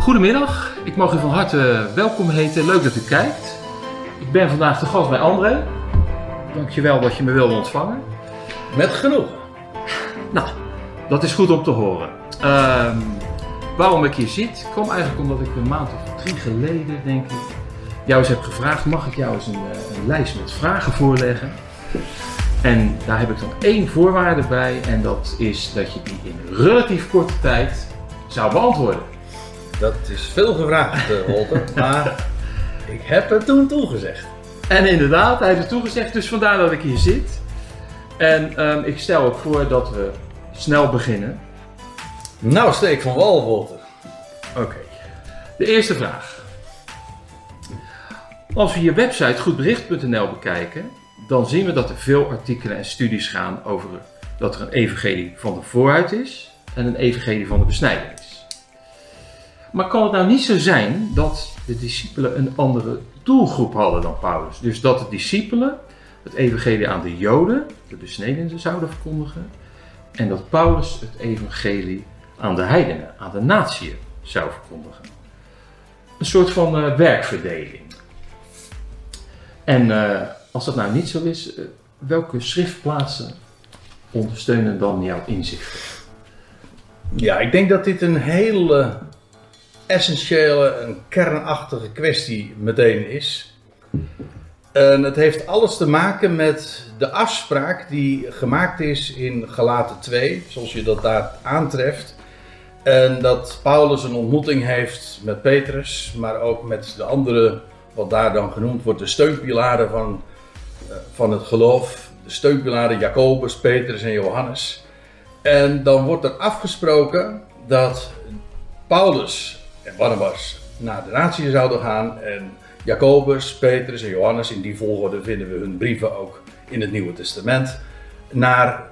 Goedemiddag, ik mag u van harte welkom heten. Leuk dat u kijkt. Ik ben vandaag de gast bij André. Dankjewel dat je me wilde ontvangen. Met genoegen. Nou, dat is goed om te horen. Ehm, waarom ik hier zit, kwam eigenlijk omdat ik een maand of drie geleden, denk ik, jou eens heb gevraagd: mag ik jou eens een, eh, een lijst met vragen voorleggen? En daar heb ik dan één voorwaarde bij, en dat is dat je die in relatief korte tijd zou beantwoorden. Dat is veel gevraagd, eh, Walter, maar ik heb er toen toegezegd. En inderdaad, hij heeft het toegezegd, dus vandaar dat ik hier zit. En ehm, ik stel ook voor dat we snel beginnen. Nou, steek van wal, Walter. Oké. De eerste vraag. Als we je website goedbericht.nl bekijken, dan zien we dat er veel artikelen en studies gaan over dat er een evangelie van de vooruit is en een evangelie van de besnijdenis. Maar kan het nou niet zo zijn dat de discipelen een andere doelgroep hadden dan Paulus? Dus dat de discipelen het evangelie aan de Joden, de besnedenen, zouden verkondigen. En dat Paulus het evangelie aan de heidenen, aan de natieën zou verkondigen. Een soort van uh, werkverdeling. En uh, als dat nou niet zo is, uh, welke schriftplaatsen ondersteunen dan jouw inzichten? Ja, ik denk dat dit een hele essentiële, een kernachtige kwestie meteen is. En het heeft alles te maken met de afspraak die gemaakt is in Galaten 2, zoals je dat daar aantreft. En dat Paulus een ontmoeting heeft met Petrus, maar ook met de andere, wat daar dan genoemd wordt, de steunpilaren van, eh, van het geloof. De steunpilaren Jacobus, Petrus en Johannes. En dan wordt er afgesproken dat Paulus en Barnabas naar de natie zouden gaan. En Jacobus, Petrus en Johannes, in die volgorde vinden we hun brieven ook in het Nieuwe Testament, naar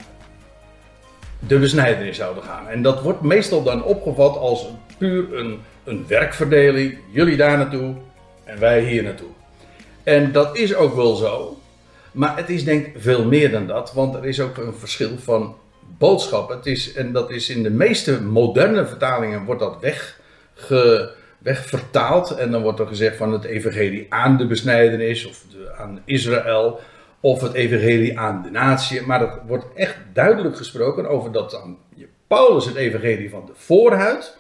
de besnijdenis zouden gaan. En dat wordt meestal dan opgevat als puur een, een werkverdeling. Jullie daar naartoe en wij hier naartoe. En dat is ook wel zo. Maar het is denk ik veel meer dan dat. Want er is ook een verschil van boodschap. Het is, en dat is in de meeste moderne vertalingen wordt dat weg ge, wegvertaald. En dan wordt er gezegd van het evangelie aan de besnijdenis of aan Israël. Of het evangelie aan de natie. Maar het wordt echt duidelijk gesproken over dat aan Paulus het evangelie van de voorhuid.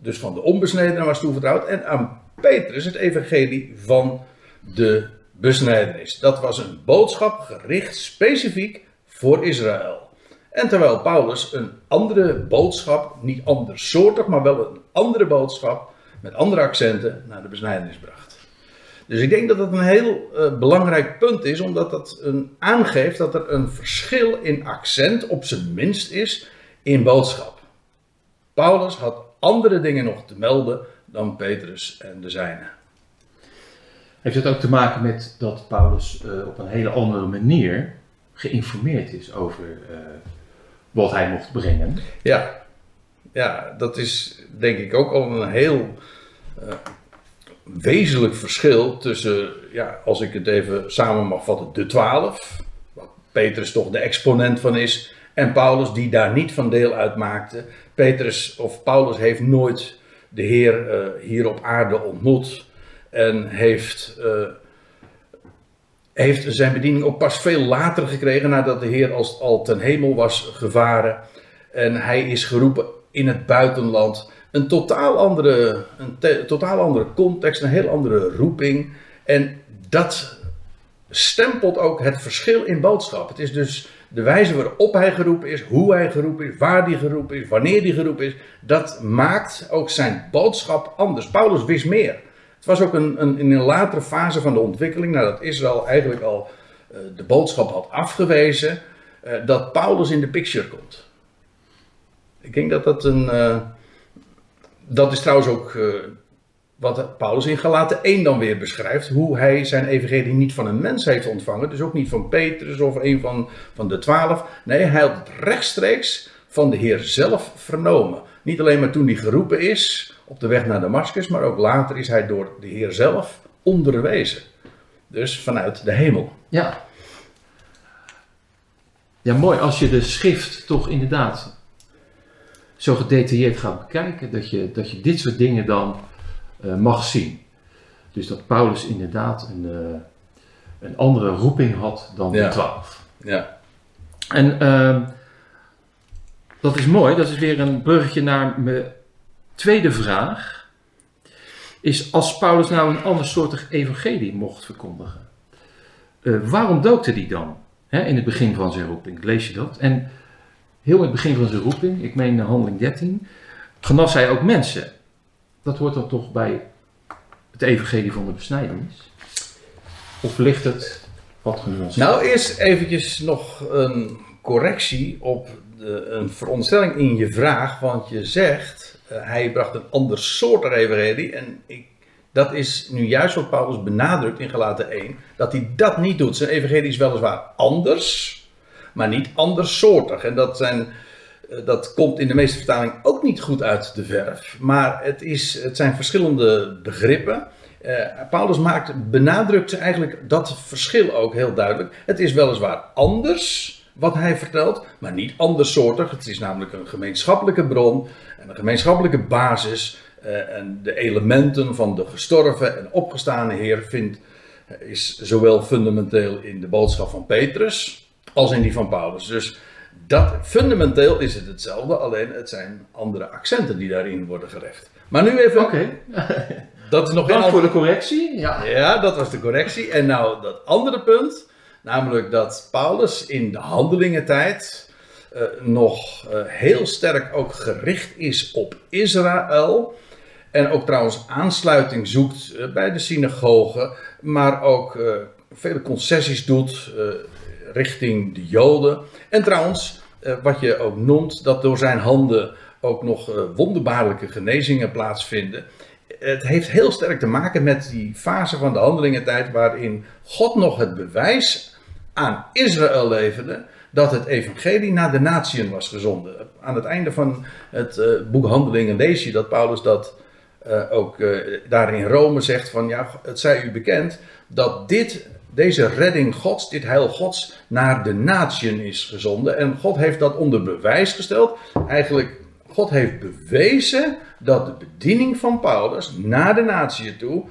Dus van de onbesnedenen was toevertrouwd. En aan Petrus het evangelie van de besnijdenis. Dat was een boodschap gericht specifiek voor Israël. En terwijl Paulus een andere boodschap, niet andersoortig, maar wel een andere boodschap, met andere accenten, naar de besnijdenis bracht. Dus ik denk dat dat een heel uh, belangrijk punt is, omdat dat een, aangeeft dat er een verschil in accent, op zijn minst is, in boodschap. Paulus had andere dingen nog te melden dan Petrus en de zijnen. Heeft het ook te maken met dat Paulus uh, op een hele andere manier geïnformeerd is over uh, wat hij mocht brengen. Ja, ja dat is denk ik ook al een heel uh, wezenlijk verschil tussen, ja, als ik het even samen mag vatten, de twaalf, waar Petrus toch de exponent van is, en Paulus die daar niet van deel uitmaakte. Petrus of Paulus heeft nooit de Heer uh, hier op aarde ontmoet en heeft uh, heeft zijn bediening ook pas veel later gekregen, nadat de Heer als, al ten hemel was gevaren. En hij is geroepen in het buitenland. Een totaal andere, een totaal andere context, een heel andere roeping. En dat stempelt ook het verschil in boodschap. Het is dus de wijze waarop hij geroepen is, hoe hij geroepen is, waar hij geroepen is, wanneer hij geroepen is. Dat maakt ook zijn boodschap anders. Paulus wist meer. Het was ook een, een, in een latere fase van de ontwikkeling, nadat Israël eigenlijk al uh, de boodschap had afgewezen, uh, dat Paulus in de picture komt. Ik denk dat dat een. Uh, dat is trouwens ook wat Paulus in Galaten 1 dan weer beschrijft. Hoe hij zijn evangelie niet van een mens heeft ontvangen. Dus ook niet van Petrus of een van, van de twaalf. Nee, hij had het rechtstreeks van de Heer zelf vernomen. Niet alleen maar toen hij geroepen is op de weg naar Damascus, maar ook later is hij door de Heer zelf onderwezen. Dus vanuit de hemel. Ja. Ja, mooi als je de schrift toch inderdaad zo gedetailleerd gaat bekijken, dat je, dat je dit soort dingen dan eh, mag zien. Dus dat Paulus inderdaad een, eh, een andere roeping had dan Ja. de twaalf. Ja. En ehm, dat is mooi, dat is weer een bruggetje naar mijn tweede vraag. Is als Paulus nou een andersoortig evangelie mocht verkondigen, eh, waarom doopte hij dan? Hè, in het begin van zijn roeping, lees je dat? En heel in het begin van zijn roeping, ik meen handeling 13, genas hij ook mensen. Dat hoort dan toch bij het evangelie van de besnijdenis? Of ligt het wat genuanceerd? Nou, eerst eventjes nog een correctie op de, een veronderstelling in je vraag. Want je zegt, hij bracht een ander soort evangelie. En ik, dat is nu juist wat Paulus benadrukt in Galaten 1. Dat hij dat niet doet. Zijn evangelie is weliswaar anders, maar niet andersoortig. En dat, zijn, eh, dat komt in de meeste vertalingen ook niet goed uit de verf. Maar het, is, het zijn verschillende begrippen. Eh, Paulus maakt, benadrukt eigenlijk dat verschil ook heel duidelijk. Het is weliswaar anders wat hij vertelt, maar niet andersoortig. Het is namelijk een gemeenschappelijke bron en een gemeenschappelijke basis. eh, en de elementen van de gestorven en opgestane Heer vindt, is zowel fundamenteel in de boodschap van Petrus als in die van Paulus. Dus dat, fundamenteel is het hetzelfde, alleen het zijn andere accenten die daarin worden gelegd. Maar nu even, Oké, dat is nog dank voor de correctie. Ja. ja, dat was de correctie. En nou, dat andere punt, namelijk dat Paulus in de handelingentijd eh, nog eh, heel sterk ook gericht is op Israël. En ook trouwens aansluiting zoekt eh, bij de synagogen, maar ook vele concessies doet richting de Joden. En trouwens, wat je ook noemt, dat door zijn handen ook nog wonderbaarlijke genezingen plaatsvinden het heeft heel sterk te maken met die fase van de handelingentijd waarin God nog het bewijs aan Israël leverde dat het evangelie naar de natieën was gezonden. Aan het einde van het eh, boek Handelingen lees je dat Paulus dat eh, ook eh, daar in Rome zegt van ja, het zij u bekend dat dit, deze redding Gods, dit heil Gods naar de natieën is gezonden. En God heeft dat onder bewijs gesteld. Eigenlijk, God heeft bewezen dat de bediening van Paulus naar de natieën toe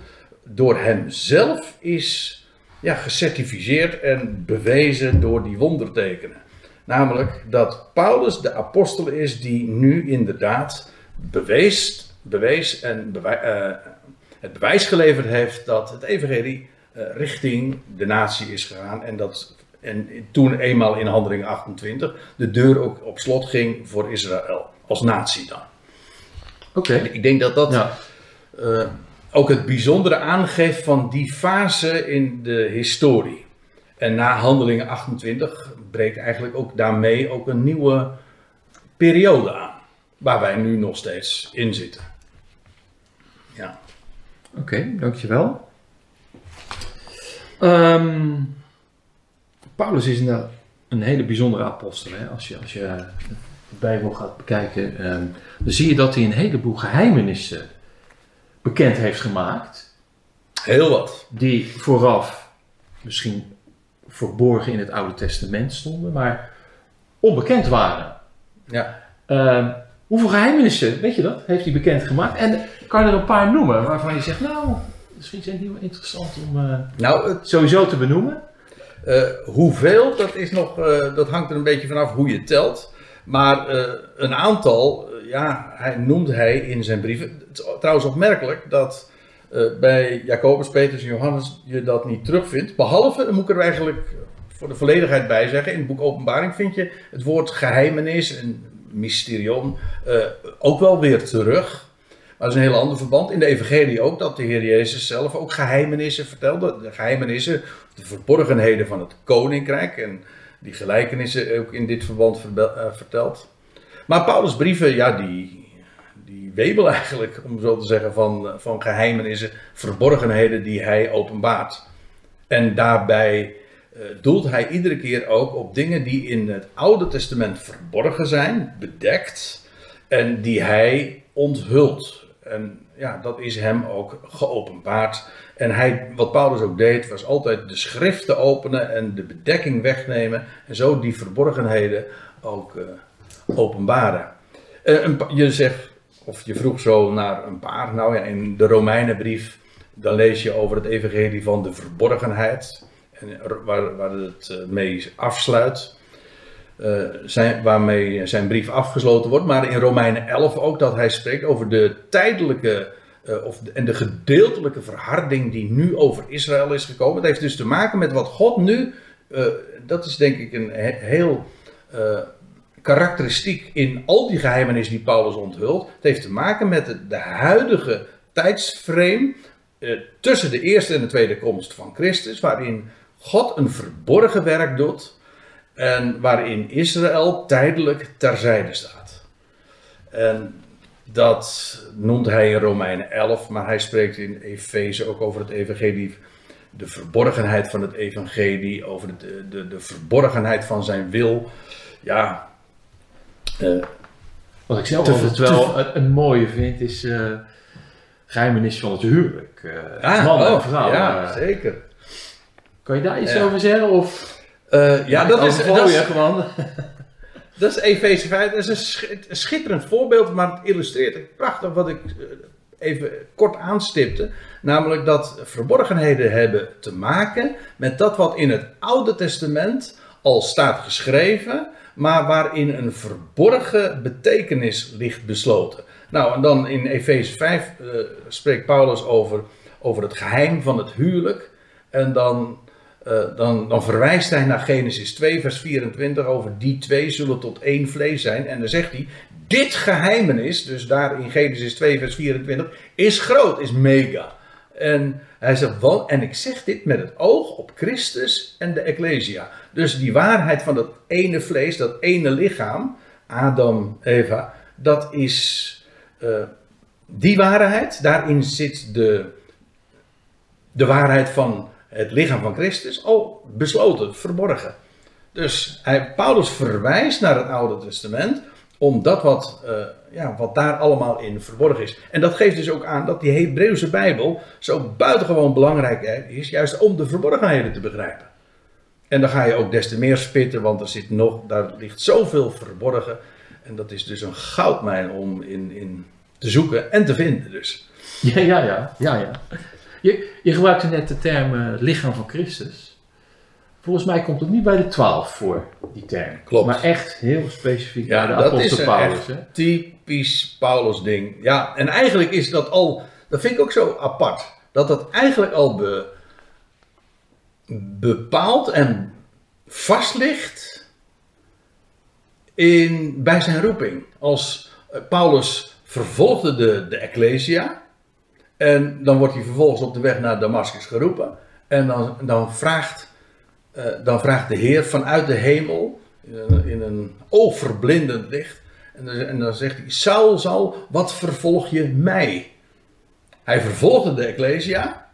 door hemzelf is ja, gecertificeerd en bewezen door die wondertekenen. Namelijk dat Paulus de apostel is die nu inderdaad bewees, bewees en bewij- eh, het bewijs geleverd heeft dat het evangelie eh, richting de natie is gegaan. En dat en toen eenmaal in handeling 28 de deur ook op slot ging voor Israël. Als natie dan. Oké. Ik denk dat dat Ja. eh, ook het bijzondere aangeeft van die fase in de historie. En na handelingen 28 breekt eigenlijk ook daarmee ook een nieuwe periode aan. Waar wij nu nog steeds in zitten. Ja. Oké, dankjewel. Ehm Paulus is een, een hele bijzondere apostel. Hè? Als, je, als je de Bijbel gaat bekijken, ehm, dan zie je dat hij een heleboel geheimenissen bekend heeft gemaakt. Heel wat. Die vooraf misschien verborgen in het Oude Testament stonden, maar onbekend waren. Ja. Ehm, hoeveel geheimenissen, weet je dat, heeft hij bekend gemaakt? En kan je er een paar noemen waarvan je zegt, nou, misschien zijn die wel interessant om eh, Nou, het, sowieso te benoemen? eh, hoeveel, dat, is nog, eh, dat hangt er een beetje vanaf hoe je telt. Maar een aantal, ja, hij, noemde hij in zijn brieven. Het is trouwens opmerkelijk dat eh, bij Jacobus, Petrus en Johannes je dat niet terugvindt. Behalve, dan moet ik er eigenlijk voor de volledigheid bij zeggen, in het boek Openbaring vind je het woord geheimenis en mysterion eh, ook wel weer terug. Maar dat is een heel ander verband. In de Evangelie ook, dat de Heer Jezus zelf ook geheimenissen vertelde. De geheimenissen, de verborgenheden van het koninkrijk. En die gelijkenissen ook in dit verband eh, verteld. Maar Paulus' brieven, ja, die, die webelen eigenlijk, om zo te zeggen, van, van geheimenissen, verborgenheden die hij openbaart. En daarbij eh, doelt hij iedere keer ook op dingen die in het Oude Testament verborgen zijn, bedekt, en die hij onthult. En ja, dat is hem ook geopenbaard. En hij, wat Paulus ook deed, was altijd de schriften openen en de bedekking wegnemen. En zo die verborgenheden ook eh, openbaren. Eh, een je zegt, of je vroeg zo naar een paar. Nou ja, in de Romeinenbrief, dan lees je over het evangelie van de verborgenheid. En er- waar, waar het eh, mee afsluit. eh, zijn, waarmee zijn brief afgesloten wordt. Maar in Romeinen 11 ook dat hij spreekt over de tijdelijke eh, of en de gedeeltelijke verharding die nu over Israël is gekomen. Het heeft dus te maken met wat God nu, eh, dat is denk ik een he- heel eh, karakteristiek in al die geheimenissen die Paulus onthult. Het heeft te maken met de, de huidige tijdsframe eh, tussen de eerste en de tweede komst van Christus, waarin God een verborgen werk doet en waarin Israël tijdelijk terzijde staat. En dat noemt hij in Romeinen 11, maar hij spreekt in Efeze ook over het evangelie, de verborgenheid van het evangelie, over de, de, de verborgenheid van zijn wil. Ja, eh, Wat ik zelf altijd wel een, een mooie vind, is eh geheimenis van het huwelijk. Eh, ah, man en oh, vrouw. ja, eh. zeker. kan je daar iets Ja. over zeggen? Of Eh, ja, dat is, dat, is, gewoon. dat is Efeze 5. Dat is een schi- een schitterend voorbeeld, maar het illustreert het prachtig wat ik even kort aanstipte. Namelijk dat verborgenheden hebben te maken met dat wat in het Oude Testament al staat geschreven, maar waarin een verborgen betekenis ligt besloten. Nou, en dan in Efeze 5 eh, spreekt Paulus over, over het geheim van het huwelijk. En dan, eh, dan, dan verwijst hij naar Genesis 2, vers 24, over die twee zullen tot één vlees zijn. En dan zegt hij, dit geheimenis, dus daar in Genesis 2, vers 24, is groot, is mega. En hij zegt, "Want- en ik zeg dit met het oog op Christus en de Ecclesia. Dus die waarheid van dat ene vlees, dat ene lichaam, Adam, Eva, dat is eh, die waarheid. Daarin zit de, de waarheid van het lichaam van Christus al besloten, verborgen. Dus hij, Paulus verwijst naar het Oude Testament, omdat wat, eh, ja, wat daar allemaal in verborgen is. En dat geeft dus ook aan dat die Hebreeuwse Bijbel zo buitengewoon belangrijk is, juist om de verborgenheden te begrijpen. En dan ga je ook des te meer spitten, want er zit nog, daar ligt zoveel verborgen. En dat is dus een goudmijn om in, in te zoeken en te vinden dus. Ja, ja, ja. ja, ja. Je, je gebruikte net de term eh, lichaam van Christus. Volgens mij komt het niet bij de twaalf voor, die term. Klopt. Maar echt heel specifiek Ja, bij de dat is een Paulus. echt typisch Paulus ding. Ja, en eigenlijk is dat al, dat vind ik ook zo apart, dat dat eigenlijk al be, bepaald en vast ligt in, bij zijn roeping. Als eh, Paulus vervolgde de, de Ecclesia en dan wordt hij vervolgens op de weg naar Damascus geroepen en dan, dan vraagt dan vraagt de Heer vanuit de hemel, in een, in een oogverblindend licht, en dan, zegt hij, Saul, Saul, wat vervolg je mij? Hij vervolgde de Ecclesia,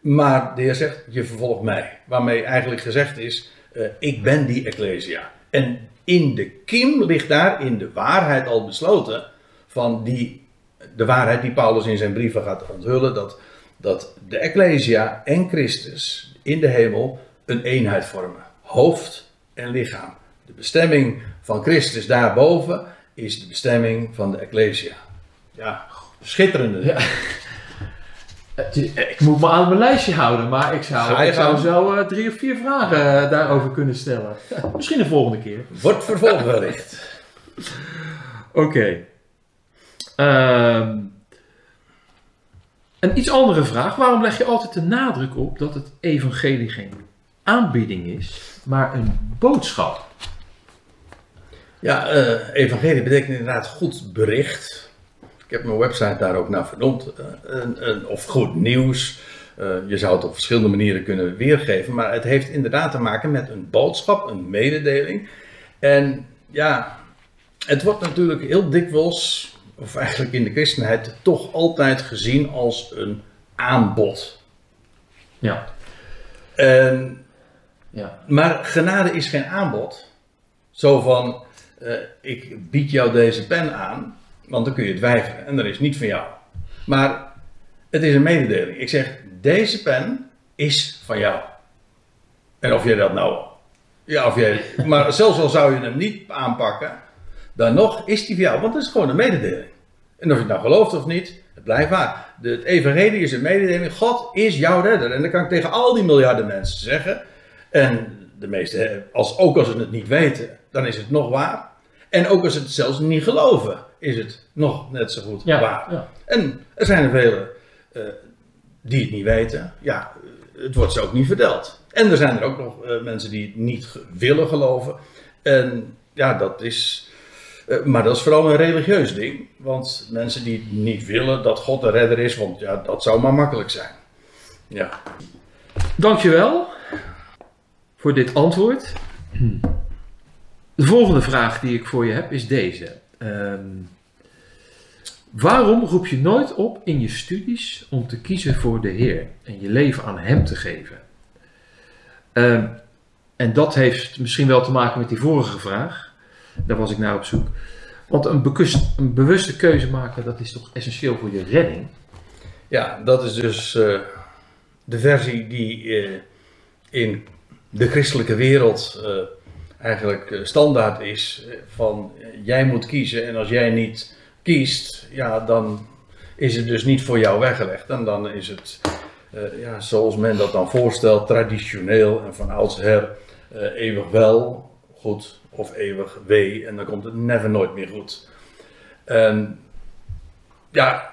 maar de Heer zegt, je vervolgt mij. Waarmee eigenlijk gezegd is, eh, ik ben die Ecclesia. En in de kiem ligt daar in de waarheid al besloten van die, de waarheid die Paulus in zijn brieven gaat onthullen, dat, dat de Ecclesia en Christus in de hemel een eenheid vormen. Hoofd en lichaam. De bestemming van Christus daarboven is de bestemming van de Ecclesia. Ja, schitterende. Ja. Ik moet me aan mijn lijstje houden, maar ik zou, ik zou zo eh, drie of vier vragen eh, daarover kunnen stellen. Misschien de volgende keer. Wordt vervolg wellicht. Oké. Ehm, een iets andere vraag. Waarom leg je altijd de nadruk op dat het evangelie geen aanbieding is, maar een boodschap? Ja, eh, evangelie betekent inderdaad goed bericht. Ik heb mijn website daar ook naar vernoemd. Eh, een- een- of goed nieuws. Eh, je zou het op verschillende manieren kunnen weergeven. Maar het heeft inderdaad te maken met een boodschap, een mededeling. En ja, het wordt natuurlijk heel dikwijls, of eigenlijk in de christenheid, toch altijd gezien als een aanbod. Ja. En ja. maar genade is geen aanbod. Zo van, eh, ik bied jou deze pen aan, want dan kun je het weigeren en dat is niet van jou. Maar het is een mededeling. Ik zeg, deze pen is van jou. En of jij dat nou, ja, of jij, maar zelfs al zou je hem niet aanpakken, dan nog is die voor jou, want het is gewoon een mededeling. En of je het nou gelooft of niet, het blijft waar. De, het evangelie is een mededeling, God is jouw redder. En dat kan ik tegen al die miljarden mensen zeggen. En de meeste, als, ook als ze het niet weten, dan is het nog waar. En ook als ze het zelfs niet geloven, is het nog net zo goed Ja, waar. ja. En er zijn er velen eh, die het niet weten. Ja, het wordt ze ook niet verteld. En er zijn er ook nog eh, mensen die het niet willen geloven. En ja, dat is. eh, maar dat is vooral een religieus ding. Want mensen die niet willen dat God de redder is, want ja, dat zou maar makkelijk zijn. Ja. Dankjewel voor dit antwoord. De volgende vraag die ik voor je heb is deze. Ehm, waarom roep je nooit op in je studies om te kiezen voor de Heer en je leven aan Hem te geven? Ehm, en dat heeft misschien wel te maken met die vorige vraag. Daar was ik naar op zoek. Want een, bewuste keuze maken, dat is toch essentieel voor je redding? Ja, dat is dus eh, de versie die eh, in de christelijke wereld eh, eigenlijk eh, standaard is. eh, van jij moet kiezen en als jij niet kiest, ja, dan is het dus niet voor jou weggelegd. En dan is het, ja, zoals men dat dan voorstelt, traditioneel en van oudsher eh eeuwig wel goed of eeuwig wee. En dan komt het never nooit meer goed. En ja,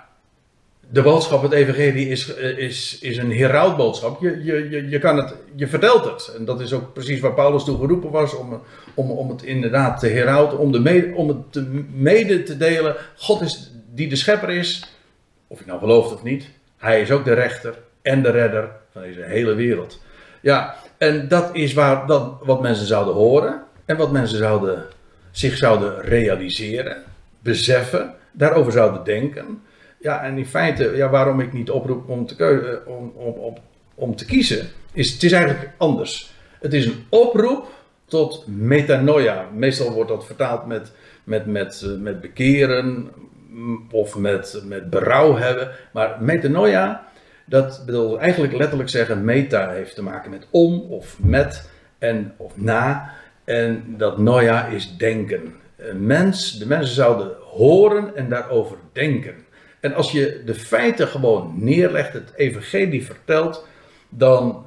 de boodschap, het evangelie, is, eh, is, is een herautboodschap. Je, je, je, kan het, je vertelt het. En dat is ook precies waar Paulus toe geroepen was. Om, om, om het inderdaad te herauten. Om, de om het te, mede te delen. God is die de schepper is. Of je nou gelooft of niet. Hij is ook de rechter en de redder van deze hele wereld. Ja, en dat is waar, dat, wat mensen zouden horen. En wat mensen zouden, zich zouden realiseren. Beseffen. Daarover zouden denken. Ja, en in feite, ja, waarom ik niet oproep om te, eh, om, om, om, om te kiezen, is het is eigenlijk anders. Het is een oproep tot metanoia. Meestal wordt dat vertaald met, met, met, eh, met bekeren mm, of met, met berouw hebben. Maar metanoia, dat wil eigenlijk letterlijk zeggen, meta heeft te maken met om of met en of na. En dat noia is denken. Een mens, de mensen zouden horen en daarover denken. En als je de feiten gewoon neerlegt, het evangelie vertelt, dan,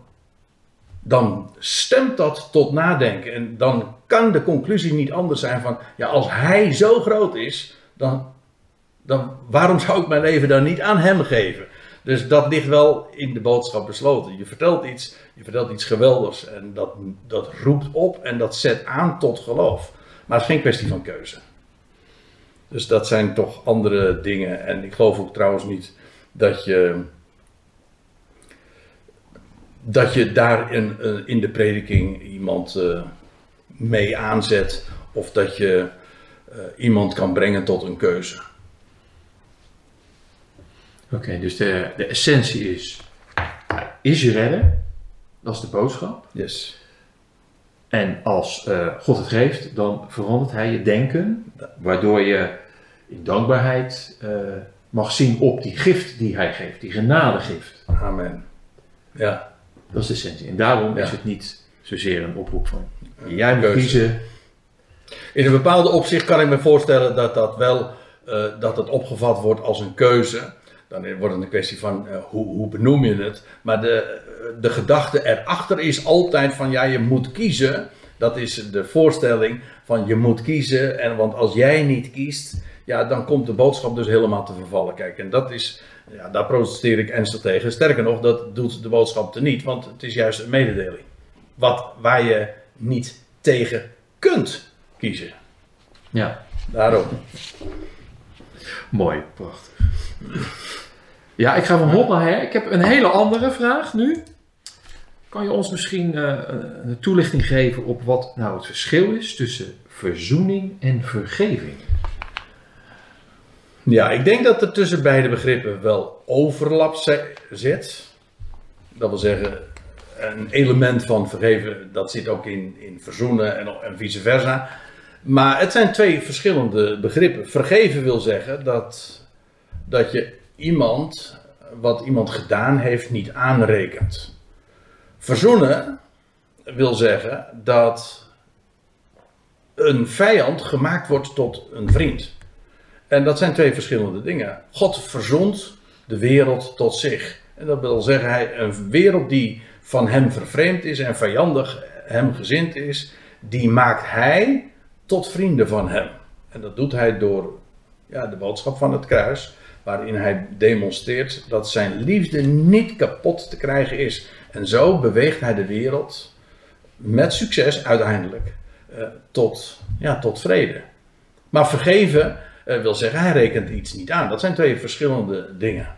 dan stemt dat tot nadenken. En dan kan de conclusie niet anders zijn van, ja, als hij zo groot is, dan, dan waarom zou ik mijn leven dan niet aan hem geven? Dus dat ligt wel in de boodschap besloten. Je vertelt iets, je vertelt iets geweldigs en dat, dat roept op en dat zet aan tot geloof. Maar het is geen kwestie van keuze. Dus dat zijn toch andere dingen. En ik geloof ook trouwens niet dat je. dat je daar in, in de prediking iemand eh, mee aanzet. of dat je eh, iemand kan brengen tot een keuze. Oké, dus de, de essentie is, is je redder. Dat is de boodschap. Yes. En als eh, God het geeft, dan verandert hij je denken, waardoor je in dankbaarheid eh, mag zien op die gift die hij geeft, die genadegift. Amen. Ja. Dat is de essentie. En daarom Ja. is het niet zozeer een oproep van, jij moet kiezen. In een bepaalde opzicht kan ik me voorstellen dat dat wel eh, dat het opgevat wordt als een keuze. Dan wordt het een kwestie van eh, hoe, hoe benoem je het. Maar de, de gedachte erachter is altijd van ja, je moet kiezen. Dat is de voorstelling van je moet kiezen. En want als jij niet kiest, ja, dan komt de boodschap dus helemaal te vervallen. Kijk, en dat is, ja, daar protesteer ik ernstig tegen. Sterker nog, dat doet de boodschap er niet, want het is juist een mededeling. Wat, waar je niet tegen kunt kiezen. Ja, Daarom. Mooi, prachtig. Ja, ik ga van hot naar her. Ik heb een hele andere vraag nu. Kan je ons misschien eh, een- toelichting geven op wat nou het verschil is tussen verzoening en vergeving? Ja, ik denk dat er tussen beide begrippen wel overlap zi- zit. Dat wil zeggen, een element van vergeven, dat zit ook in, in verzoenen en, en vice versa. Maar het zijn twee verschillende begrippen. Vergeven wil zeggen dat, dat je iemand, wat iemand gedaan heeft, niet aanrekent. Verzoenen wil zeggen dat een vijand gemaakt wordt tot een vriend. En dat zijn twee verschillende dingen. God verzond de wereld tot zich. En dat wil zeggen, hij, een wereld die van hem vervreemd is en vijandig hem gezind is, die maakt hij tot vrienden van hem. En dat doet hij door ja, de boodschap van het kruis, waarin hij demonstreert dat zijn liefde niet kapot te krijgen is. En zo beweegt hij de wereld met succes uiteindelijk eh, tot, ja, tot vrede. Maar vergeven uh, wil zeggen, hij rekent iets niet aan. Dat zijn twee verschillende dingen.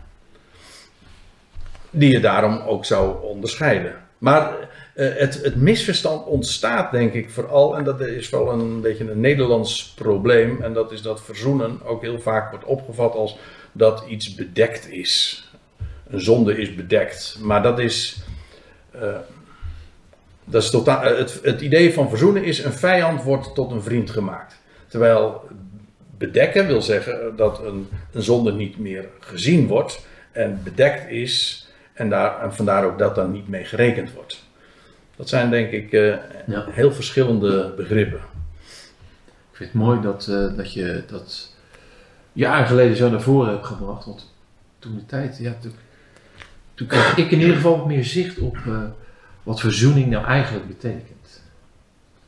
Die je daarom ook zou onderscheiden. Maar uh, het, het, misverstand ontstaat, denk ik, vooral, en dat is vooral een beetje een Nederlands probleem, en dat is dat verzoenen ook heel vaak wordt opgevat als dat iets bedekt is. Een zonde is bedekt. Maar dat is. Uh, dat is totaal, het, het idee van verzoenen is een vijand wordt tot een vriend gemaakt. Terwijl bedekken wil zeggen dat een, een zonde niet meer gezien wordt en bedekt is en, daar, en vandaar ook dat dan niet mee gerekend wordt. Dat zijn denk ik uh, ja. heel verschillende begrippen. Ik vind het mooi dat, uh, dat je dat jaren geleden zo naar voren hebt gebracht. Want toen de tijd, ja, toen, toen kreeg ik in ieder geval wat meer zicht op uh, wat verzoening nou eigenlijk betekent.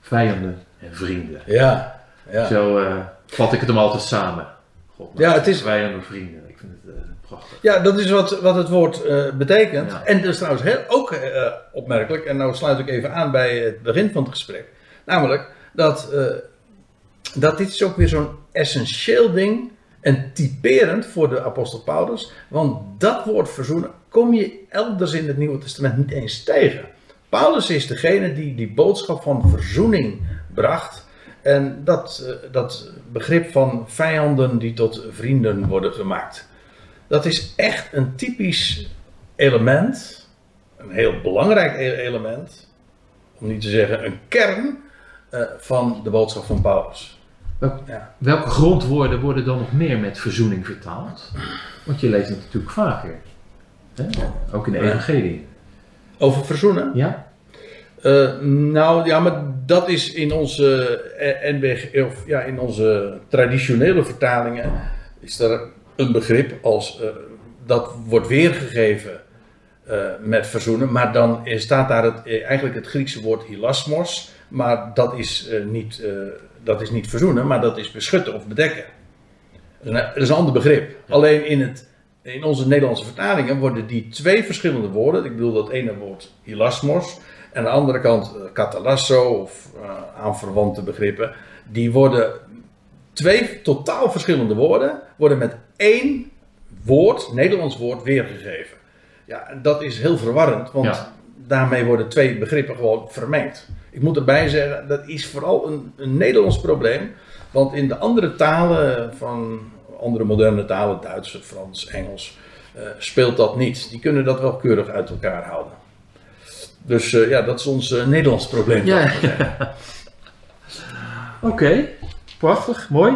Vijanden en vrienden. Ja, ja. Zo vat ik het hem altijd samen. God, ja, het is... Vijanden en vrienden. Ik vind het prachtig. Ja, dat is wat, wat het woord betekent. Ja. En dat is trouwens heel, ook opmerkelijk. En nou sluit ik even aan bij het begin van het gesprek. Namelijk dat, uh, dat dit is ook weer zo'n essentieel ding. En typerend voor de apostel Paulus. Want dat woord verzoenen kom je elders in het Nieuwe Testament niet eens tegen. Paulus is degene die die boodschap van verzoening bracht. En dat, dat begrip van vijanden die tot vrienden worden gemaakt. Dat is echt een typisch element een heel belangrijk e- element, om niet te zeggen een kern uh, van de boodschap van Paulus. Welke, ja. welke grondwoorden worden dan nog meer met verzoening vertaald? Want je leest het natuurlijk vaker, hè? ook in de Evangelie. Over verzoenen? Ja. Uh, nou ja, maar dat is in onze, NBG, of, ja, in onze traditionele vertalingen is er een begrip als uh, dat wordt weergegeven uh, met verzoenen. Maar dan staat daar het, eigenlijk het Griekse woord hilasmos. Maar dat is, uh, niet, dat is niet verzoenen, maar dat is beschutten of bedekken. Dat is een ander begrip. Alleen in, het, in onze Nederlandse vertalingen worden die twee verschillende woorden. Ik bedoel dat ene woord hilasmos. En aan de andere kant catalasso of aanverwante begrippen. Die worden twee totaal verschillende woorden. Worden met één woord, Nederlands woord, weergegeven. Ja, dat is heel verwarrend, want ja. daarmee worden twee begrippen gewoon vermengd. Ik moet erbij zeggen, dat is vooral een, een Nederlands probleem. Want in de andere talen van andere moderne talen, Duits, Frans, Engels, uh, speelt dat niet. Die kunnen dat wel keurig uit elkaar houden. Dus uh, ja, dat is ons uh, Nederlands probleem. Ja. Oké, okay. prachtig, mooi.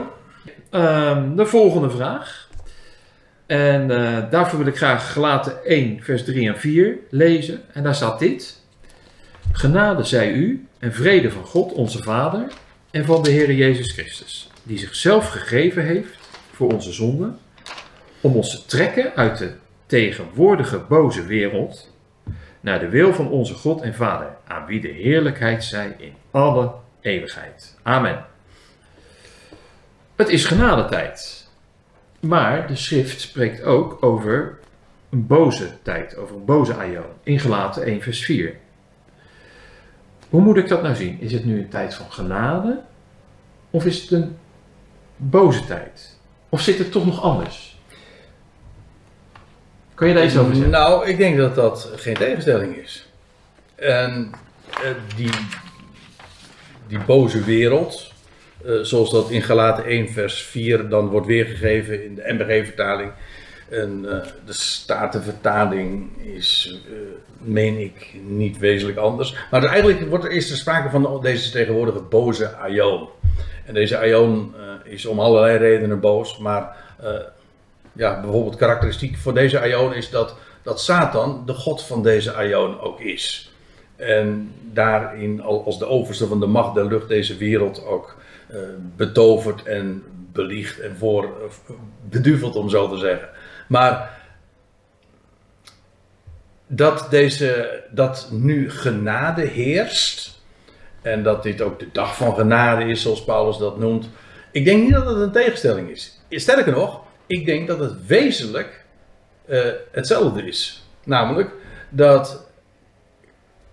Um, de volgende vraag. En uh, daarvoor wil ik graag Gelaten 1, vers 3 en 4 lezen. En daar staat dit. Genade zij u en vrede van God onze Vader en van de Heer Jezus Christus, die zichzelf gegeven heeft voor onze zonden, om ons te trekken uit de tegenwoordige boze wereld naar de wil van onze God en Vader, aan wie de heerlijkheid zij in alle eeuwigheid. Amen. Het is genadetijd. Maar de schrift spreekt ook over een boze tijd, over een boze aion. Ingelaten 1 vers 4. Hoe moet ik dat nou zien? Is het nu een tijd van genade? Of is het een boze tijd? Of zit het toch nog anders? Kan je daar iets over zeggen? Nou, ik denk dat dat geen tegenstelling is. En uh, die, die boze wereld, uh, zoals dat in Galaten 1 vers 4 dan wordt weergegeven in de MBG-vertaling. En uh, de Statenvertaling is, uh, meen ik, niet wezenlijk anders. Maar eigenlijk wordt er eerst sprake van deze tegenwoordige boze Aion. En deze Aion is om allerlei redenen boos, maar ja, bijvoorbeeld karakteristiek voor deze Aion is dat, dat Satan de god van deze Aion ook is. En daarin al- als de overste van de macht der lucht deze wereld ook eh, betovert en beliegt en voor beduvelt om zo te zeggen. Maar dat, deze, dat nu genade heerst en dat dit ook de dag van genade is zoals Paulus dat noemt. Ik denk niet dat het een tegenstelling is. Sterker nog, ik denk dat het wezenlijk eh, hetzelfde is. Namelijk dat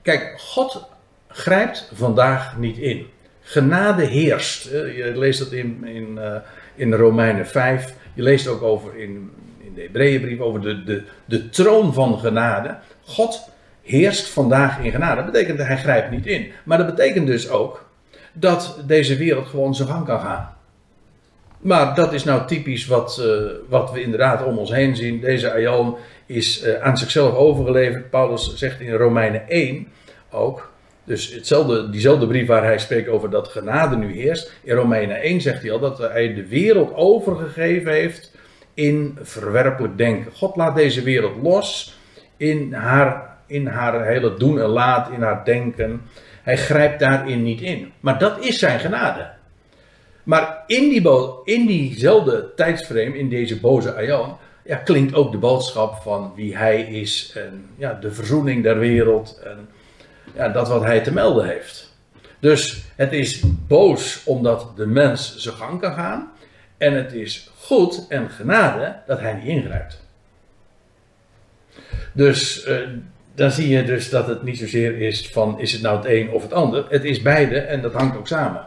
Kijk, God grijpt vandaag niet in. Genade heerst. Eh, Je leest dat in, in, eh, in Romeinen 5. Je leest ook over in, in de Hebreeënbrief over de, de, de troon van genade. God heerst vandaag in genade. Dat betekent dat hij grijpt niet in. Maar dat betekent dus ook dat deze wereld gewoon zijn gang kan gaan. Maar dat is nou typisch wat, eh, wat we inderdaad om ons heen zien. Deze Aion is aan zichzelf overgeleverd. Paulus zegt in Romeinen 1 ook. Dus hetzelfde, diezelfde brief waar hij spreekt over dat genade nu heerst. In Romeinen 1 zegt hij al dat hij de wereld overgegeven heeft in verwerpelijk denken. God laat deze wereld los in haar, in haar hele doen en laat, in haar denken. Hij grijpt daarin niet in. Maar dat is zijn genade. Maar in, die in diezelfde tijdsframe, in deze boze aion, ja, klinkt ook de boodschap van wie hij is en ja, de verzoening der wereld en ja, dat wat hij te melden heeft. Dus het is boos omdat de mens zijn gang kan gaan en het is goed en genade dat hij niet ingrijpt. Dus eh, dan zie je dus dat het niet zozeer is van is het nou het een of het ander. Het is beide en dat hangt ook samen.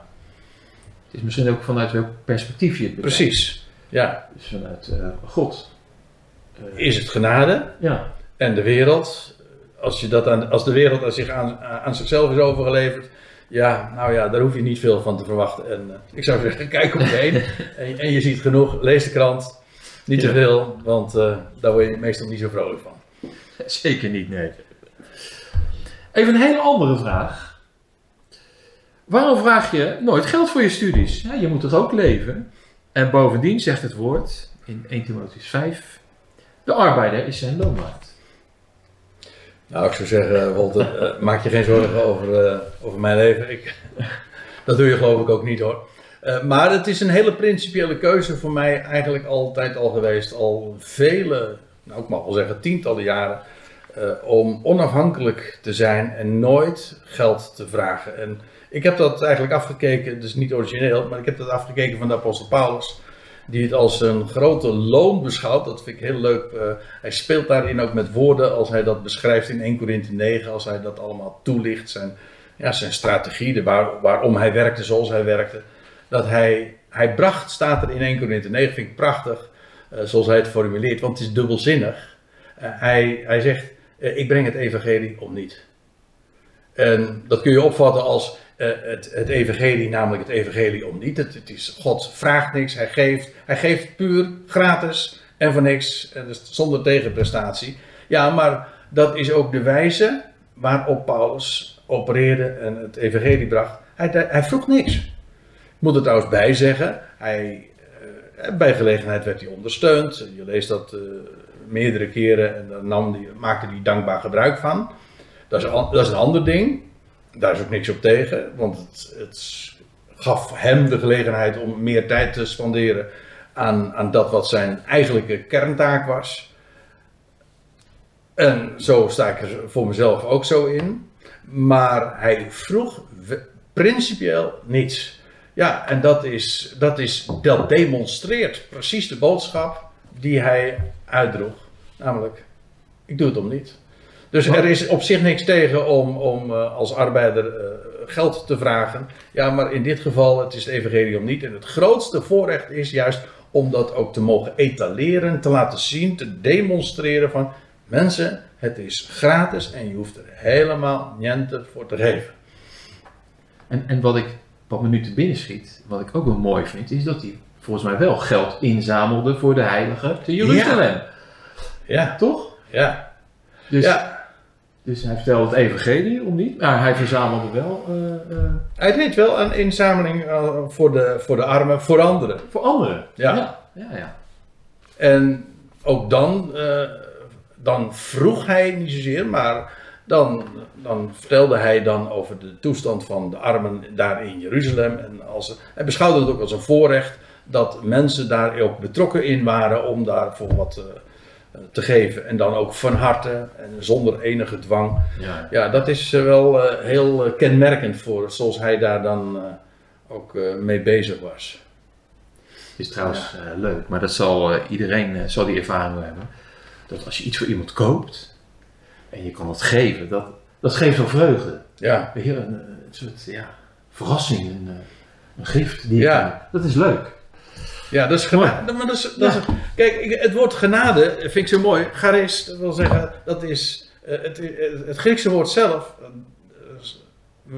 Het is misschien ook vanuit welk perspectief je het bekijkt. Precies. Ja, Dus vanuit eh, God. Eh, is het genade ja, en de wereld. Als, je dat aan, als de wereld aan, zich aan, aan zichzelf is overgeleverd. Ja, nou ja, daar hoef je niet veel van te verwachten. En eh, ik zou zeggen, kijk om je heen. En, en je ziet genoeg. Lees de krant. Niet te Ja. veel, want eh, daar word je meestal niet zo vrolijk van. zeker niet, nee. Even een hele andere vraag. Waarom vraag je nooit geld voor je studies? Ja, je moet toch ook leven? En bovendien zegt het woord in 1 Timotheüs 5: de arbeider is zijn loon waard. Nou, ik zou zeggen, Walter, eh, maak je geen zorgen over, eh, over mijn leven. Ik, dat doe je geloof ik ook niet hoor. Eh, maar het is een hele principiële keuze voor mij eigenlijk altijd al geweest. Al vele, nou ik mag wel zeggen tientallen jaren. eh, om onafhankelijk te zijn en nooit geld te vragen. En ik heb dat eigenlijk afgekeken, dus niet origineel, maar ik heb dat afgekeken van de apostel Paulus. Die het als een grote loon beschouwt. Dat vind ik heel leuk. eh, hij speelt daarin ook met woorden als hij dat beschrijft in 1 Korinthe 9. Als hij dat allemaal toelicht. Zijn, ja, zijn strategie, de waar, waarom hij werkte zoals hij werkte. Dat hij, hij bracht, staat er in 1 Korinthe 9, vind ik prachtig. eh, zoals hij het formuleert, want het is dubbelzinnig. Eh, hij, hij zegt, ik breng het evangelie om niet. En dat kun je opvatten als het, het evangelie, namelijk het evangelie om niet. Het, het is, God vraagt niks, hij geeft. Hij geeft puur, gratis en voor niks, en dus zonder tegenprestatie. Ja, maar dat is ook de wijze waarop Paulus opereerde en het evangelie bracht. Hij, hij vroeg niks. Ik moet er trouwens bij zeggen, hij, eh, bij gelegenheid werd hij ondersteund. Je leest dat eh, meerdere keren en daar nam die, maakte hij dankbaar gebruik van. Dat is, dat is een ander ding. Daar is ook niks op tegen, want het, het gaf hem de gelegenheid om meer tijd te spenderen aan, aan dat wat zijn eigenlijke kerntaak was. En zo sta ik er voor mezelf ook zo in. Maar hij vroeg principieel niets. Ja, en dat, is, dat, is, dat demonstreert precies de boodschap die hij uitdroeg. Namelijk, ik doe het om niet. Dus er is op zich niks tegen om, om eh, als arbeider eh, geld te vragen. Ja, maar in dit geval, het is het evangelie om niet. En het grootste voorrecht is juist om dat ook te mogen etaleren, te laten zien, te demonstreren van... Mensen, het is gratis en je hoeft er helemaal niente voor te geven. En, en wat, ik, wat me nu te binnen schiet, wat ik ook wel mooi vind, is dat hij volgens mij wel geld inzamelde voor de heiligen te Jeruzalem. Ja, Toch? ja, Dus, ja. Dus hij vertelde het evangelie om niet, maar hij verzamelde wel eh, eh, Hij deed wel een inzameling eh, voor de, voor de armen, voor anderen. voor anderen. Ja. ja, ja. ja. En ook dan, dan vroeg hij niet zozeer, maar dan, dan vertelde hij dan over de toestand van de armen daar in Jeruzalem. En als, hij beschouwde het ook als een voorrecht dat mensen daar ook betrokken in waren om daarvoor wat te geven. En dan ook van harte en zonder enige dwang. Ja, ja dat is uh, wel uh, heel kenmerkend voor zoals hij daar dan ook mee bezig was. Is trouwens ja. leuk, maar dat zal iedereen zal die ervaring hebben. Dat als je iets voor iemand koopt en je kan het geven, dat, dat geeft wel vreugde. Ja. Een, een, soort ja, verrassing, een, een gift. Die ja. dat is leuk. Ja, dat is genade. Maar dat is, dat is, kijk, het woord genade vind ik zo mooi. Charis, dat wil zeggen, dat is uh, het, het, Griekse woord zelf. Uh,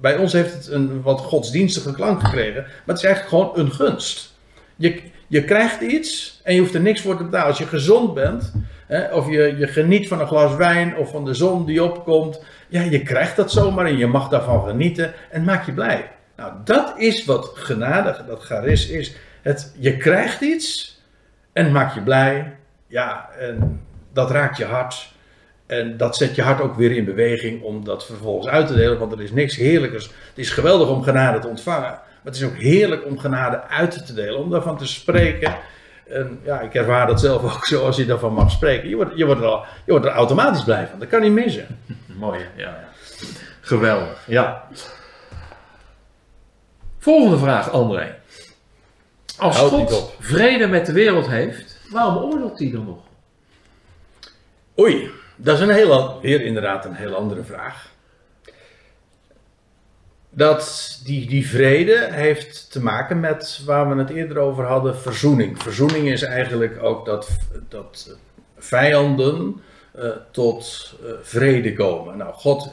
bij ons heeft het een wat godsdienstige klank gekregen. Maar het is eigenlijk gewoon een gunst. Je, je krijgt iets en je hoeft er niks voor te betalen. Als je gezond bent, hè, of je, je geniet van een glas wijn of van de zon die opkomt. Ja, je krijgt dat zomaar en je mag daarvan genieten en maak je blij. Nou, dat is wat genade, dat charis is. Het, je krijgt iets en maakt je blij. Ja, en dat raakt je hart. En dat zet je hart ook weer in beweging om dat vervolgens uit te delen. Want er is niks heerlijkers. Het is geweldig om genade te ontvangen. Maar het is ook heerlijk om genade uit te delen. Om daarvan te spreken. En ja, ik ervaar dat zelf ook zo als je daarvan mag spreken. Je wordt, je wordt, er, al, je wordt er automatisch blij van. Dat kan niet missen. Mooi, ja. Geweldig, ja. Volgende vraag, André. Als God vrede met de wereld heeft, waarom oordeelt hij dan nog? Oei, dat is een heel, weer inderdaad een heel andere vraag. Dat die, die vrede heeft te maken met waar we het eerder over hadden, verzoening. Verzoening is eigenlijk ook dat, dat vijanden uh, tot uh, vrede komen. Nou, God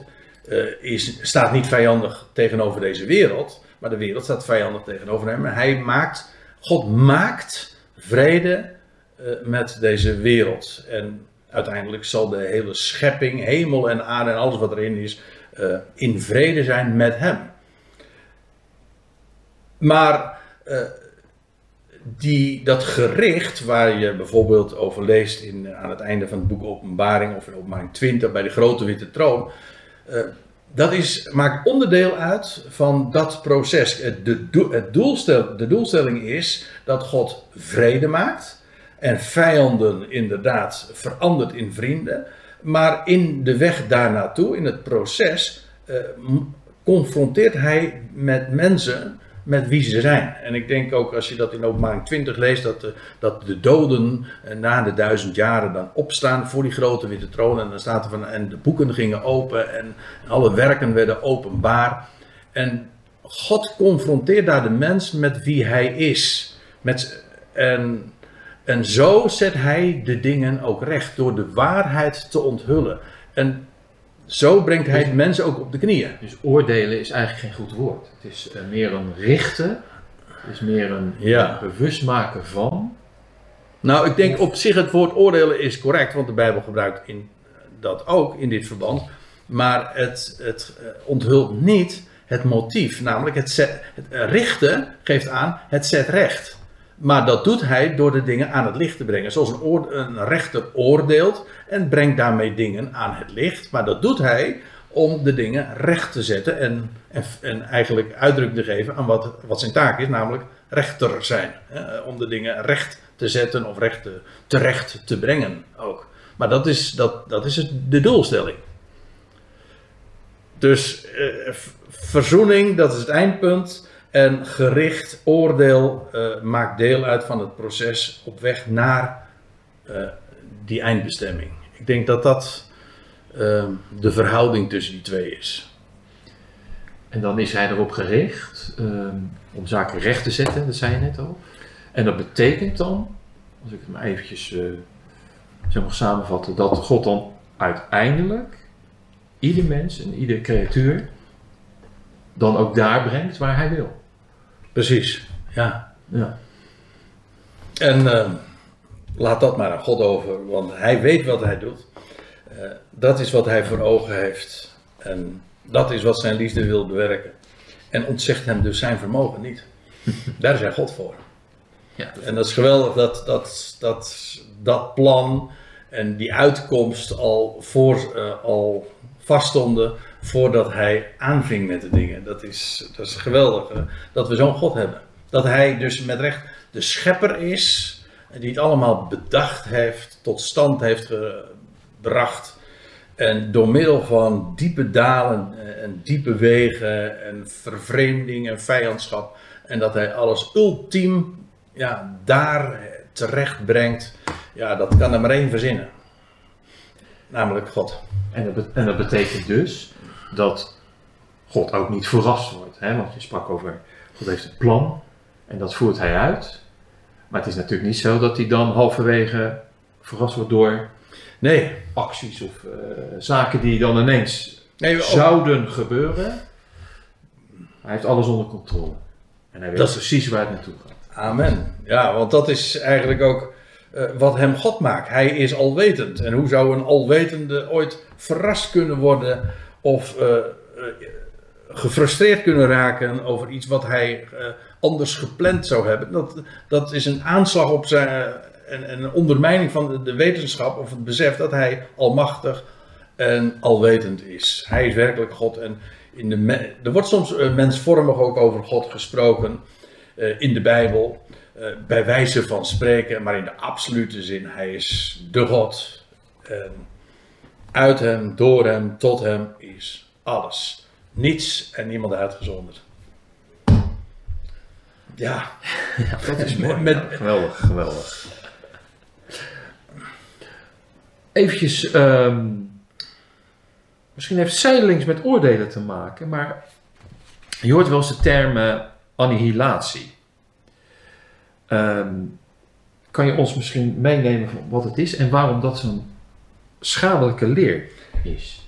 uh, is, staat niet vijandig tegenover deze wereld, maar de wereld staat vijandig tegenover hem. En hij maakt God maakt vrede uh, met deze wereld. En uiteindelijk zal de hele schepping, hemel en aarde en alles wat erin is, uh, in vrede zijn met Hem. Maar uh, die, dat gericht waar je bijvoorbeeld over leest in, aan het einde van het boek Openbaring of in Openbaring 20 bij de grote witte troon dat is, maakt onderdeel uit van dat proces. De, het doelstel, de doelstelling is dat God vrede maakt en vijanden inderdaad verandert in vrienden. Maar in de weg daarnaartoe, in het proces, eh, confronteert hij met mensen met wie ze zijn. En ik denk ook als je dat in openbaring 20 leest, dat de, dat de doden eh, na de duizend jaren dan opstaan voor die grote witte troon. En dan staat er van, en de boeken gingen open en alle werken werden openbaar. En God confronteert daar de mens met wie hij is. Met, en, en zo zet hij de dingen ook recht door de waarheid te onthullen. En zo brengt hij mensen ook op de knieën. Dus oordelen is eigenlijk geen goed woord. Het is uh, meer een richten. Het is meer een ja. bewust maken van. Nou, ik denk op zich het woord oordelen is correct, want de Bijbel gebruikt in, dat ook in dit verband. Maar het, het uh, onthult niet het motief. Namelijk het, zet, het richten geeft aan het zet recht. Maar dat doet hij door de dingen aan het licht te brengen. Zoals een, een, rechter oordeelt en brengt daarmee dingen aan het licht. Maar dat doet hij om de dingen recht te zetten en, en, en eigenlijk uitdrukking te geven aan wat, wat zijn taak is, namelijk rechter zijn. om de dingen recht te zetten of recht te, terecht te brengen ook. Maar dat is, dat, dat is de doelstelling. Dus eh, verzoening, dat is het eindpunt. En gericht oordeel uh, maakt deel uit van het proces op weg naar uh, die eindbestemming. Ik denk dat dat uh, de verhouding tussen die twee is. En dan is hij erop gericht om zaken recht te zetten, dat zei je net al. En dat betekent dan, als ik het maar eventjes zeg maar samenvatten, dat God dan uiteindelijk ieder mens en ieder creatuur dan ook daar brengt waar hij wil. Precies, ja. ja. En uh, laat dat maar aan God over, want hij weet wat hij doet. Uh, dat is wat hij voor ogen heeft. En dat is wat zijn liefde wil bewerken. En ontzegt hem dus zijn vermogen niet. Daar is hij God voor. Ja, En dat is geweldig dat, dat, dat dat plan en die uitkomst al, voor, uh, al vaststonden voordat hij aanving met de dingen. Dat is, dat is geweldig dat we zo'n God hebben. Dat hij dus met recht de schepper is, die het allemaal bedacht heeft, tot stand heeft gebracht. En door middel van diepe dalen en diepe wegen en vervreemding en vijandschap. En dat hij alles ultiem ja, daar terecht brengt. Ja, dat kan er maar één verzinnen. Namelijk God. En en dat betekent dus dat God ook niet verrast wordt. Hè? Want je sprak over, God heeft een plan en dat voert hij uit. Maar het is natuurlijk niet zo dat hij dan halverwege verrast wordt door Nee. acties of eh, zaken die dan ineens nee zouden gebeuren. Hij heeft alles onder controle. En hij weet Dat is- precies waar het naartoe gaat. Amen. Ja, want dat is eigenlijk ook eh, wat hem God maakt. Hij is alwetend. En hoe zou een alwetende ooit verrast kunnen worden of eh, gefrustreerd kunnen raken over iets wat hij eh, anders gepland zou hebben? Dat, dat is een aanslag op zijn. en, en een ondermijning van de, wetenschap of het besef dat hij almachtig en alwetend is. Hij is werkelijk God. En in de er wordt soms mensvormig ook over God gesproken in de Bijbel. bij wijze van spreken, maar in de absolute zin. Hij is de God. En uit hem, door hem, tot hem is alles. Niets en niemand uitgezonderd. Ja, Dat is mooi. Met- Ja, geweldig, geweldig. Eventjes, ehm, misschien heeft zijdelings met oordelen te maken, maar je hoort wel eens de term eh, annihilatie. Ehm, kan je ons misschien meenemen van wat het is en waarom dat zo'n schadelijke leer is?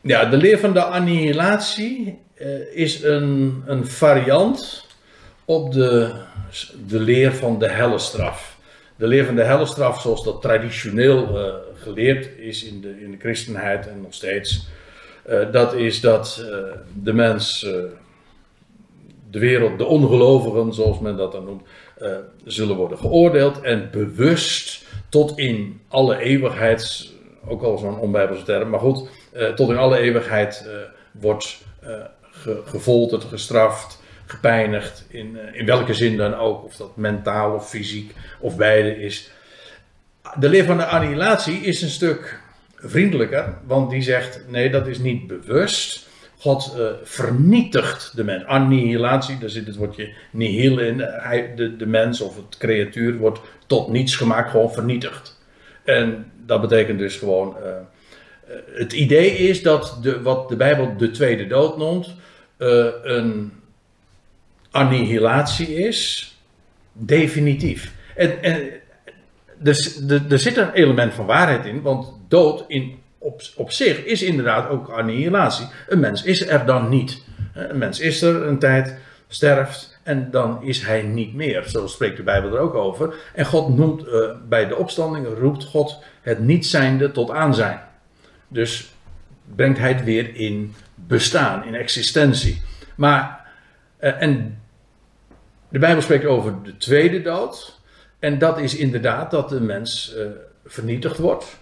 Ja, de leer van de annihilatie eh, is een, een variant op de, de leer van de hellestraf. De leer van de hellestraf, zoals dat traditioneel eh, geleerd is in de, in de christenheid en nog steeds, eh, dat is dat de mens, de wereld, de ongelovigen, zoals men dat dan noemt, zullen worden geoordeeld en bewust tot in alle eeuwigheid, ook al zo'n onbijbelse term, maar goed, eh, tot in alle eeuwigheid eh, wordt eh, ge- gefolterd, gestraft, gepijnigd, in, in welke zin dan ook, of dat mentaal of fysiek of beide is. De leer van de annihilatie is een stuk vriendelijker, want die zegt: nee, dat is niet bewust. God vernietigt de mens. Annihilatie, daar zit het woordje nihil in. Hij, de, de mens of het creatuur wordt tot niets gemaakt, gewoon vernietigd. En dat betekent dus gewoon. eh, eh, het idee is dat de, wat de Bijbel de tweede dood noemt, eh, een annihilatie is, definitief. En, dus, de- er zit een element van waarheid in, want dood in, op, op zich is inderdaad ook annihilatie. Een mens is er dan niet. Een mens is er een tijd, sterft en dan is hij niet meer. Zo spreekt de Bijbel er ook over. En God noemt eh, bij de opstanding, roept God het niet zijnde tot aanzijn. Dus brengt hij het weer in bestaan, in existentie. Maar, eh, en de Bijbel spreekt over de tweede dood. En dat is inderdaad dat de mens eh, vernietigd wordt.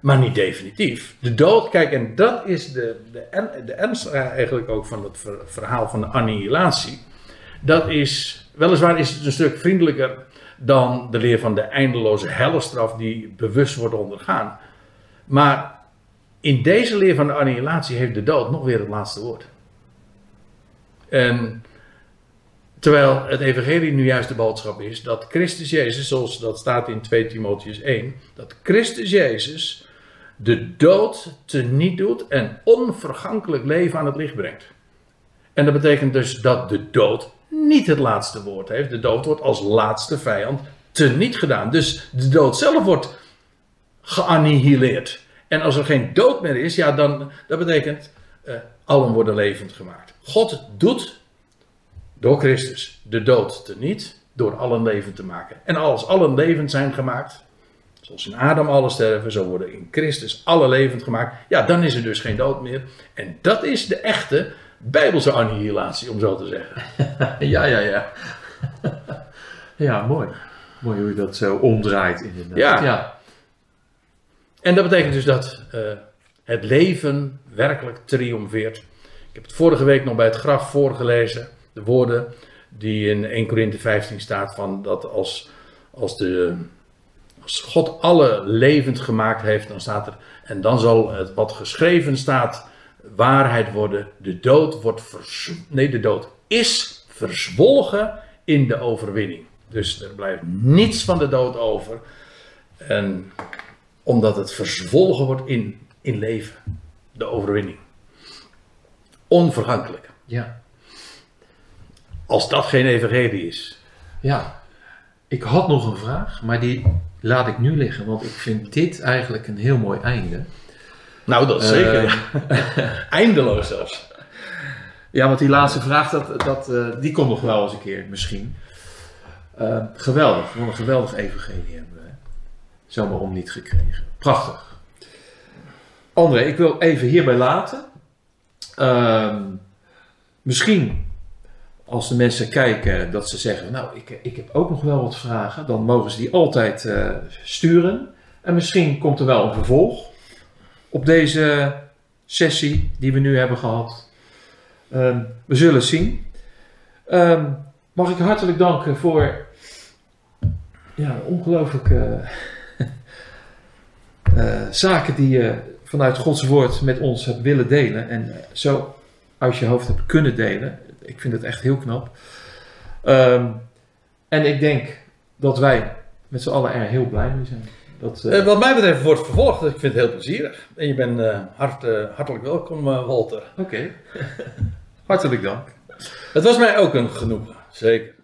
Maar niet definitief. De dood, kijk, en dat is de, de, de ernst eigenlijk ook van het ver- verhaal van de annihilatie. Dat is, weliswaar is het een stuk vriendelijker dan de leer van de eindeloze hellestraf die bewust wordt ondergaan. Maar in deze leer van de annihilatie heeft de dood nog weer het laatste woord. En terwijl het evangelie nu juist de boodschap is dat Christus Jezus, zoals dat staat in 2 Timotheus 1, dat Christus Jezus de dood teniet doet en onvergankelijk leven aan het licht brengt. En dat betekent dus dat de dood niet het laatste woord heeft. De dood wordt als laatste vijand teniet gedaan. Dus de dood zelf wordt geannihileerd. En als er geen dood meer is, ja, dan dat betekent eh, allen worden levend gemaakt. God doet door Christus de dood teniet door allen levend te maken. En als allen levend zijn gemaakt, zoals in Adam alle sterven, zo worden in Christus alle levend gemaakt. Ja, dan is er dus geen dood meer. En dat is de echte Bijbelse annihilatie, om zo te zeggen. ja, ja, ja. ja, mooi. Mooi hoe je dat zo omdraait inderdaad. Ja. ja. En dat betekent dus dat eh, het leven werkelijk triomfeert. Ik heb het vorige week nog bij het graf voorgelezen. De woorden die in 1 Korinthe 15 staat van dat als, als, de, als God alle levend gemaakt heeft, dan staat er, en dan zal het wat geschreven staat waarheid worden. De dood wordt vers, nee, de dood is verzwolgen in de overwinning. Dus er blijft niets van de dood over. En omdat het verzwolgen wordt in, in leven. De overwinning. Onvergankelijk. Ja. Als dat geen evangelie is. Ja. Ik had nog een vraag, maar die laat ik nu liggen, want ik vind dit eigenlijk een heel mooi einde. Nou, dat zeker. Eindeloos zelfs. Ja, want die laatste vraag, dat, dat, eh, die komt nog wel eens een keer misschien. Eh, geweldig, wat een geweldig evangelie hebben we. Zomaar om niet gekregen. Prachtig. André, ik wil even hierbij laten. Ehm, misschien als de mensen kijken dat ze zeggen, nou ik, ik heb ook nog wel wat vragen, dan mogen ze die altijd eh, sturen. En misschien komt er wel een vervolg op deze sessie die we nu hebben gehad. Ehm, we zullen zien. Ehm, mag ik hartelijk danken voor ja, ongelooflijke eh, zaken die je vanuit Gods woord met ons hebt willen delen. En zo uit je hoofd hebt kunnen delen. Ik vind het echt heel knap. Ehm, en ik denk dat wij met z'n allen er heel blij mee zijn. Dat, eh, Eh, wat mij betreft wordt vervolgd. Ik vind het heel plezierig. En je bent eh, hart, hartelijk welkom, Walter. Oké. Hartelijk dank. Het was mij ook een genoegen. Zeker.